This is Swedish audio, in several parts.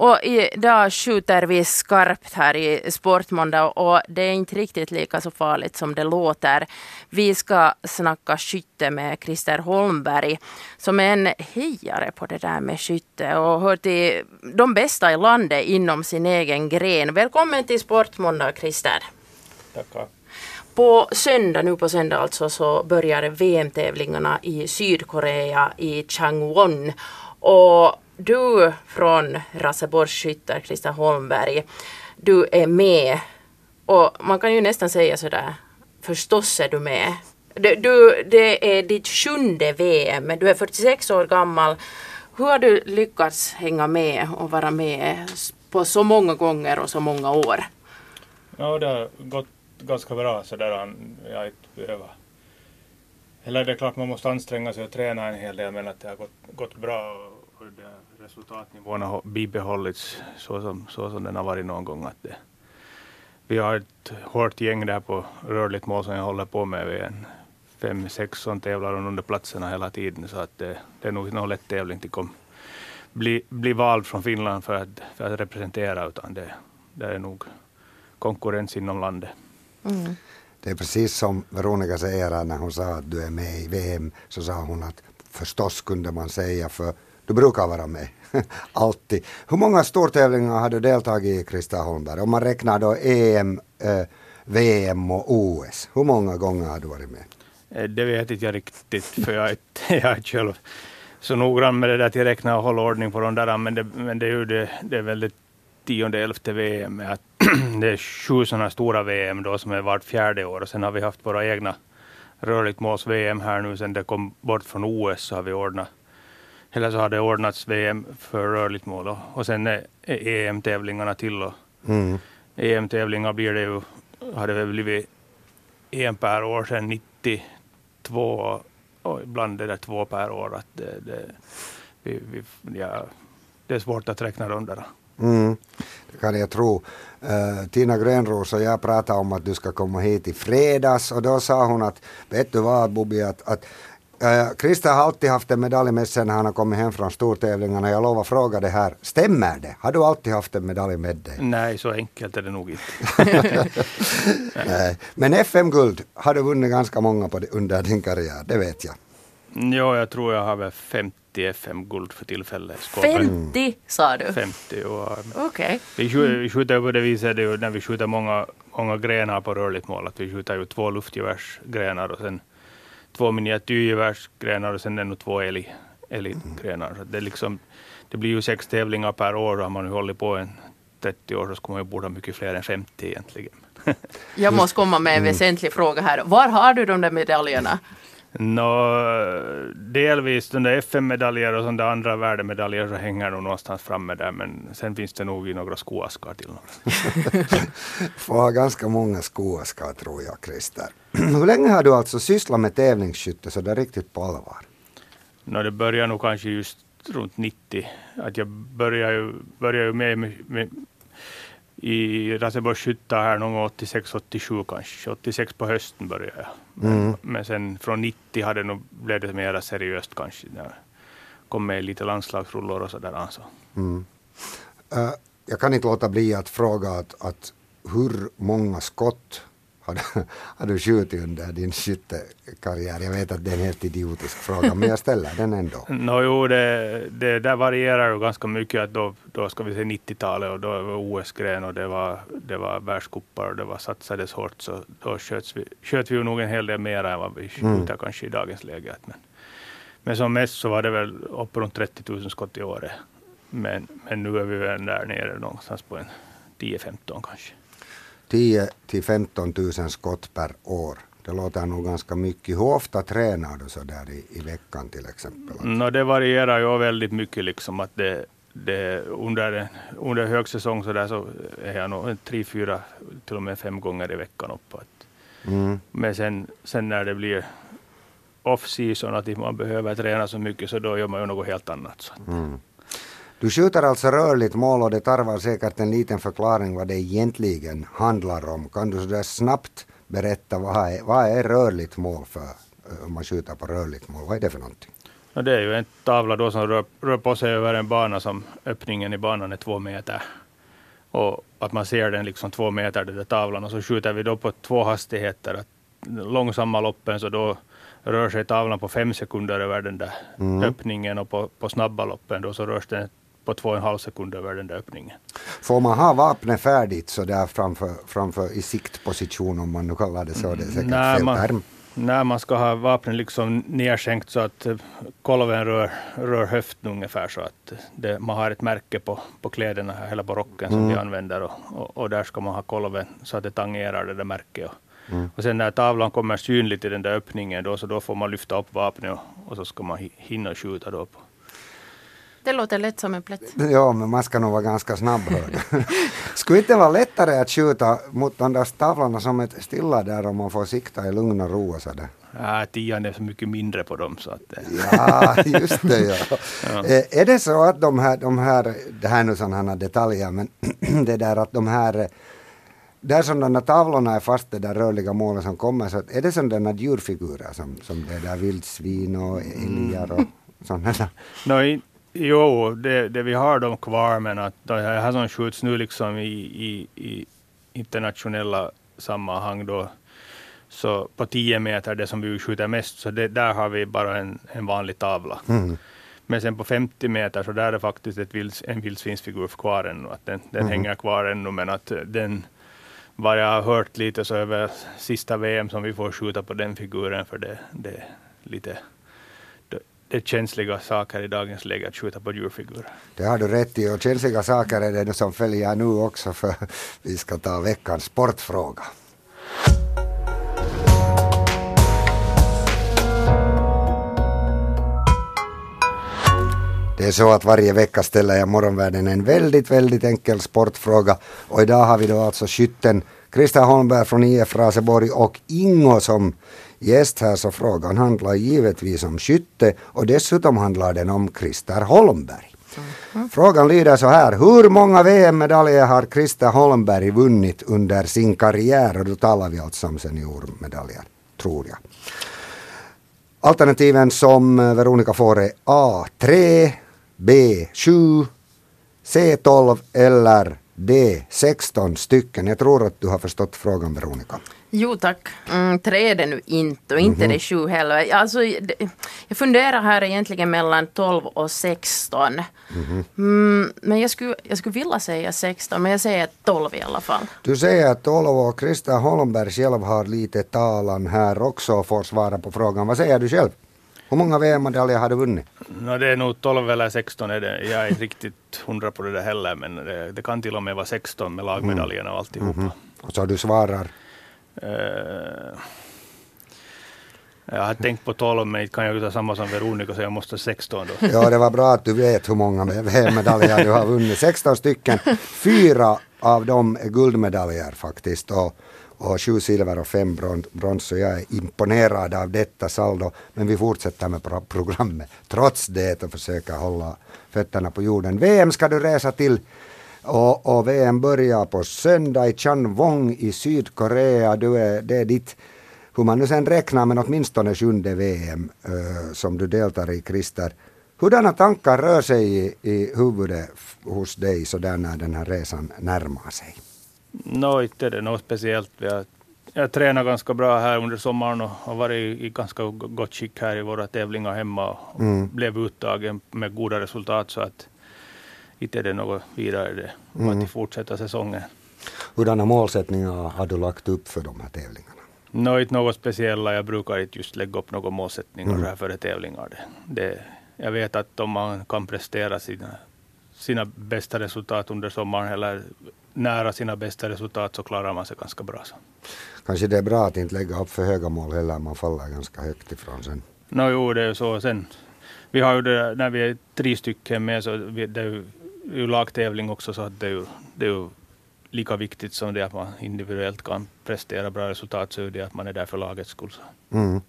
Och idag skjuter vi skarpt här i Sportmåndag och det är inte riktigt lika så farligt som det låter. Vi ska snacka skytte med Christer Holmberg som är en hejare på det där med skytte och hör till de bästa i landet inom sin egen gren. Välkommen till Sportmåndag Christer. Tackar. På söndag, nu på söndag alltså, så börjar VM-tävlingarna i Sydkorea i Changwon. Och du från Raseborgs skyttar, Christer Holmberg, du är med. Och man kan ju nästan säga sådär, förstås är du med. Du, det är ditt sjunde VM, du är 46 år gammal. Hur har du lyckats hänga med och vara med på så många gånger och så många år? Ja, det har gått ganska bra sådär. Jag inte behöver... Eller det är klart man måste anstränga sig och träna en hel del men att det har gått, gått bra och det, resultatnivån har bibehållits så som, så som den har varit någon gång. Att det, vi har ett hårt gäng där på rörligt mål som jag håller på med. Vi är en fem, sex som tävlar under platserna hela tiden så att det, det är nog ingen lätt tävling till kom bli, bli vald från Finland för att, för att representera utan det, det är nog konkurrens inom landet. Mm. Det är precis som Veronica säger när hon sa att du är med i VM så sa hon att förstås kunde man säga för du brukar vara med. Alltid. Hur många stortävlingar har du deltagit i Krista Holmberg? Om man räknar då EM, eh, VM och OS. Hur många gånger har du varit med? Eh, det vet inte jag riktigt för jag är, jag är själv så noggrann med det där att jag räknar och håller ordning på de där. Men det, men det är ju det, det är väl det tionde, elfte VM. Att det är sju sådana stora VM då som är vart fjärde år och sen har vi haft våra egna rörligt måls-VM här nu sen det kom bort från OS så har vi ordnat eller så har det ordnats VM för rörligt mål och, och sen är EM-tävlingarna till och mm. EM-tävlingar blir det ju, har det väl blivit en per år sedan 92 och ibland är det två per år. Att det, det, vi, vi, ja, det är svårt att räkna rundorna. Mm, det kan jag tro. Uh, Tina Grönros och jag pratade om att du ska komma hit i fredags och då sa hon att, vet du vad Bobby, att, att uh, Krista har alltid haft en medalj med sig när han har kommit hem från stortävlingarna. Jag lovar fråga det här, stämmer det? Har du alltid haft en medalj med dig? Nej, så enkelt är det nog inte. Nej. Men FM-guld har du vunnit ganska många på det, under din karriär, det vet jag. Ja, jag tror jag har väl 50 FM-guld för tillfället. 50 sa du? 50. Okej. Okay. Vi, skjuter, vi skjuter på det viset det när vi skjuter många, många grenar på rörligt mål. Att vi skjuter ju två luftgevärsgrenar och sen två miniatyrgevärsgrenar och sen ännu två älg, älggrenar. Så det, liksom, det blir ju sex tävlingar per år och har man hållit på en 30 år så skulle man ju borde ha mycket fler än 50 egentligen. Jag måste komma med en mm. väsentlig fråga här. Var har du de där medaljerna? Nå, delvis de FN-medaljer och sådana andra värdemedaljer så hänger nog någonstans framme där, men sen finns det nog i några skoaskar till. Får ha ganska många skoaskar tror jag, Christer. Hur länge har du alltså sysslat med tävlingsskytte så där riktigt på allvar? Nå, det börjar nog kanske just runt 90. Att jag började ju, började ju med, med i Raseborgs skyttar här någon gång 86-87 kanske. 86 på hösten började jag. Mm. Men sen från 90 hade nog, blev det mer seriöst kanske. Jag kom med lite landslagsrullor och sådär. Alltså. Mm. Uh, jag kan inte låta bli att fråga att, att hur många skott har du, har du skjutit under din skyttekarriär? Jag vet att det är en helt idiotisk fråga, men jag ställer den ändå. no, jo, det, det där varierar ju ganska mycket. Att då, då ska vi se 90-talet och då var OS-gren och det var, det var världscupar och det var satsades hårt. Så då sköt vi, sköt vi ju nog en hel del mer än vad vi skjuter mm. kanske i dagens läge. Men, men som mest så var det väl upp runt 30 000 skott i året. Men, men nu är vi väl där nere någonstans på en 10-15 kanske. 10 till 15 000 skott per år. Det låter nog ganska mycket. Hur ofta tränar du så där i, i veckan till exempel? No, det varierar ju väldigt mycket. Liksom att det, det, under, under högsäsong så, där så är jag nog tre, fyra, till och med fem gånger i veckan uppåt. Mm. Men sen, sen när det blir off-season, att man behöver träna så mycket, så då gör man ju något helt annat. Så. Mm. Du skjuter alltså rörligt mål och det tarvar säkert en liten förklaring vad det egentligen handlar om. Kan du sådär snabbt berätta vad är, vad är rörligt mål för, om man skjuter på rörligt mål? Vad är det för någonting? Och det är ju en tavla då som rör, rör på sig över en bana som öppningen i banan är två meter. Och att man ser den liksom två meter, den där tavlan, och så skjuter vi då på två hastigheter. Att långsamma loppen så då rör sig tavlan på fem sekunder över den där mm. öppningen och på, på snabba loppen då så rörs den på två och en halv sekund över den där öppningen. Får man ha vapnet färdigt så där framför, framför i siktposition om man nu kallar det så? Det är säkert Nej, fel man, term. när man ska ha vapnet liksom nedskänkt så att eh, kolven rör, rör höften ungefär så att det, man har ett märke på, på kläderna här, eller på rocken som Mm. vi använder och, och, och där ska man ha kolven så att det tangerar det där märket. Och, Mm. och sen när tavlan kommer synligt i den där öppningen då så då får man lyfta upp vapnet och, och så ska man hi- hinna skjuta då. På. Det låter lätt som en plätt. Ja, men man ska nog vara ganska snabb. Skulle inte vara lättare att skjuta mot de där tavlorna som är stilla där och man får sikta i lugn och ro och sådär? Ja, tian är så mycket mindre på dem så att eh, Ja, just det ja. Ja. Eh, Är det så att de här, de här, det här är nu sådana detaljer, men det där att de här, eh, där som de där tavlorna är fast, det där rörliga målen som kommer, så är det sådana djurfigurer som, som det där vildsvin och älgar och sådana där? No, jo, det, det vi har dem kvar, men att det här som skjuts nu liksom i, i, i internationella sammanhang då, så på 10 meter, det som vi skjuter mest, så det, där har vi bara en, en vanlig tavla. Mm. Men sen på 50 meter så där är det faktiskt ett vilds, en vildsvinsfigur kvar ännu. Att den den Mhm. hänger kvar ännu, men att eh, den, vad jag har hört lite så över sista VM som vi får skjuta på den figuren, för det, det är lite det, är känsliga saker i dagens läge att skjuta på djurfigurer. Det har du rätt i och känsliga saker är det som följer nu också för vi ska ta veckans sportfråga. Det är så att varje vecka ställer jag morgonvärden en väldigt, väldigt enkel sportfråga och idag har vi då alltså skytten Christer Holmberg från IF Raseborg och Ingo som gäst här så frågan handlar givetvis om skytte och dessutom handlar den om Christer Holmberg. Frågan lyder så här. Hur många VM-medaljer har Christer Holmberg vunnit under sin karriär? Och då talar vi alltså om seniormedaljer, tror jag. Alternativen som Veronica får är A3, B7, C12 eller D16 stycken. Jag tror att du har förstått frågan Veronica. Jo tack. Mm, tre är det nu inte och inte det sju heller. Alltså, jag funderar här egentligen mellan 12 och 16. Mm, men jag skulle, jag skulle vilja säga 16 men jag säger 12 i alla fall. Du säger att 12 och Christer Holmberg själv har lite talan här också och får svara på frågan. Vad säger du själv? Hur många VM-medaljer har du vunnit? No, det är nog 12 eller 16. Är det. Jag är inte riktigt hundra på det där heller, men det, det kan till och med vara 16 med lagmedaljerna och alltihopa. Och så du svarar Eh, jag har tänkt på 12, men inte kan jag göra samma som Veronica, så jag måste ha 16 då. Ja, det var bra att du vet hur många VM-medaljer du har vunnit. 16 stycken. Fyra av dem är guldmedaljer faktiskt. Och, och sju silver och fem brons. Så jag är imponerad av detta saldo. Men vi fortsätter med programmet trots det och försöker hålla fötterna på jorden. VM ska du resa till. Och, och VM börjar på söndag i Chanwon i Sydkorea. Du är, det är ditt hur man nu sen räknar, men åtminstone sjunde VM uh, eh, som du deltar i, Christer. Hurdana tankar rör sig i, i huvudet hos dig så där när den här resan närmar sig? Nå, inte är det något speciellt. Har, jag tränar ganska bra här under sommaren och har varit i ganska gott skick här i våra tävlingar hemma och Mm. blev uttagen med goda resultat så att inte är det något vidare det. Mm. Att fortsätta säsongen. Hurdana målsättningar har du lagt upp för de här tävlingarna? Nå, inte något speciella. Jag brukar inte just lägga upp några målsättningar Mm. här före tävlingar. Det, det, jag vet att om man kan prestera sina, sina bästa resultat under sommaren eller nära sina bästa resultat så klarar man sig ganska bra. Så. Kanske det är bra att inte lägga upp för höga mål heller, man faller ganska högt ifrån sen. Nå jo, det är ju så. Sen, vi har ju det, när vi är tre stycken med så vi, det är ju, ju lagtävling också så att det är ju, det är ju lika viktigt som det att man individuellt kan prestera bra resultat så är det att man är där för lagets skull. Så. Mm.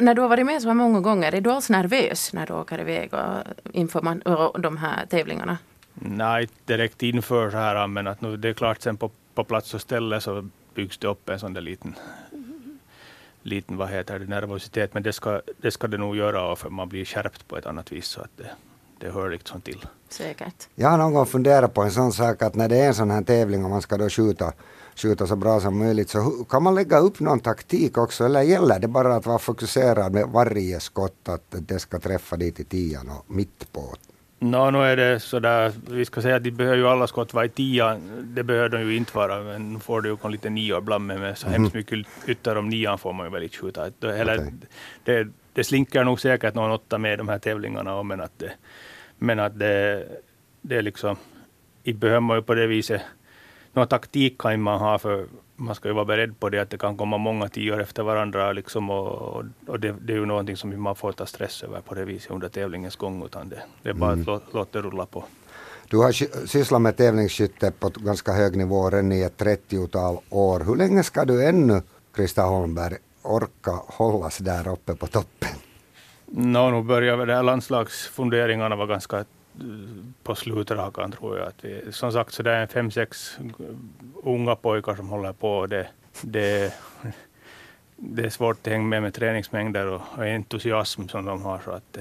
När du har varit med så här många gånger, är du alls nervös när du åker iväg och inför man, och de här tävlingarna? Nej, inte direkt inför så här men att nu, det är klart sen på, på plats och ställe så byggs det upp en sån där liten, liten vad heter det, nervositet, men det ska, det ska det nog göra för man blir skärpt på ett annat vis så att det, det hör liksom till. Säkert. Jag har någon gång funderat på en sån sak att när det är en sån här tävling och man ska då skjuta, skjuta så bra som möjligt så kan man lägga upp någon taktik också eller gäller det bara att vara fokuserad med varje skott att det ska träffa dit i tian och mitt på? No, nu är det sådär, vi ska säga att de behöver ju alla skott vara i tian, det behöver de ju inte vara, men nu får du ju en liten nio ibland med, med så mm. hemskt mycket ytter om nian får man ju väl inte skjuta. Det, okay. det, det slinker nog säkert någon åtta med de här tävlingarna, men att det, men att det, det är liksom, inte behöver man ju på det viset, någon taktik kan man ha för man ska ju vara beredd på det att det kan komma många tior efter varandra liksom och, och det, det, är ju någonting som man får ta stress över på det viset under tävlingens gång utan det, det är bara mm. att låta det rulla på. Du har sysslat med tävlingsskytte på ganska hög nivå redan i ett 30-tal år. Hur länge ska du ännu, Krista Holmberg, orka hållas där uppe på toppen? No, nu börjar väl de här landslagsfunderingarna vara ganska på slutrakan tror jag. Att vi, som sagt så det är fem, sex unga pojkar som håller på. Det, det, det är svårt att hänga med med träningsmängder och, entusiasm som de har. Så att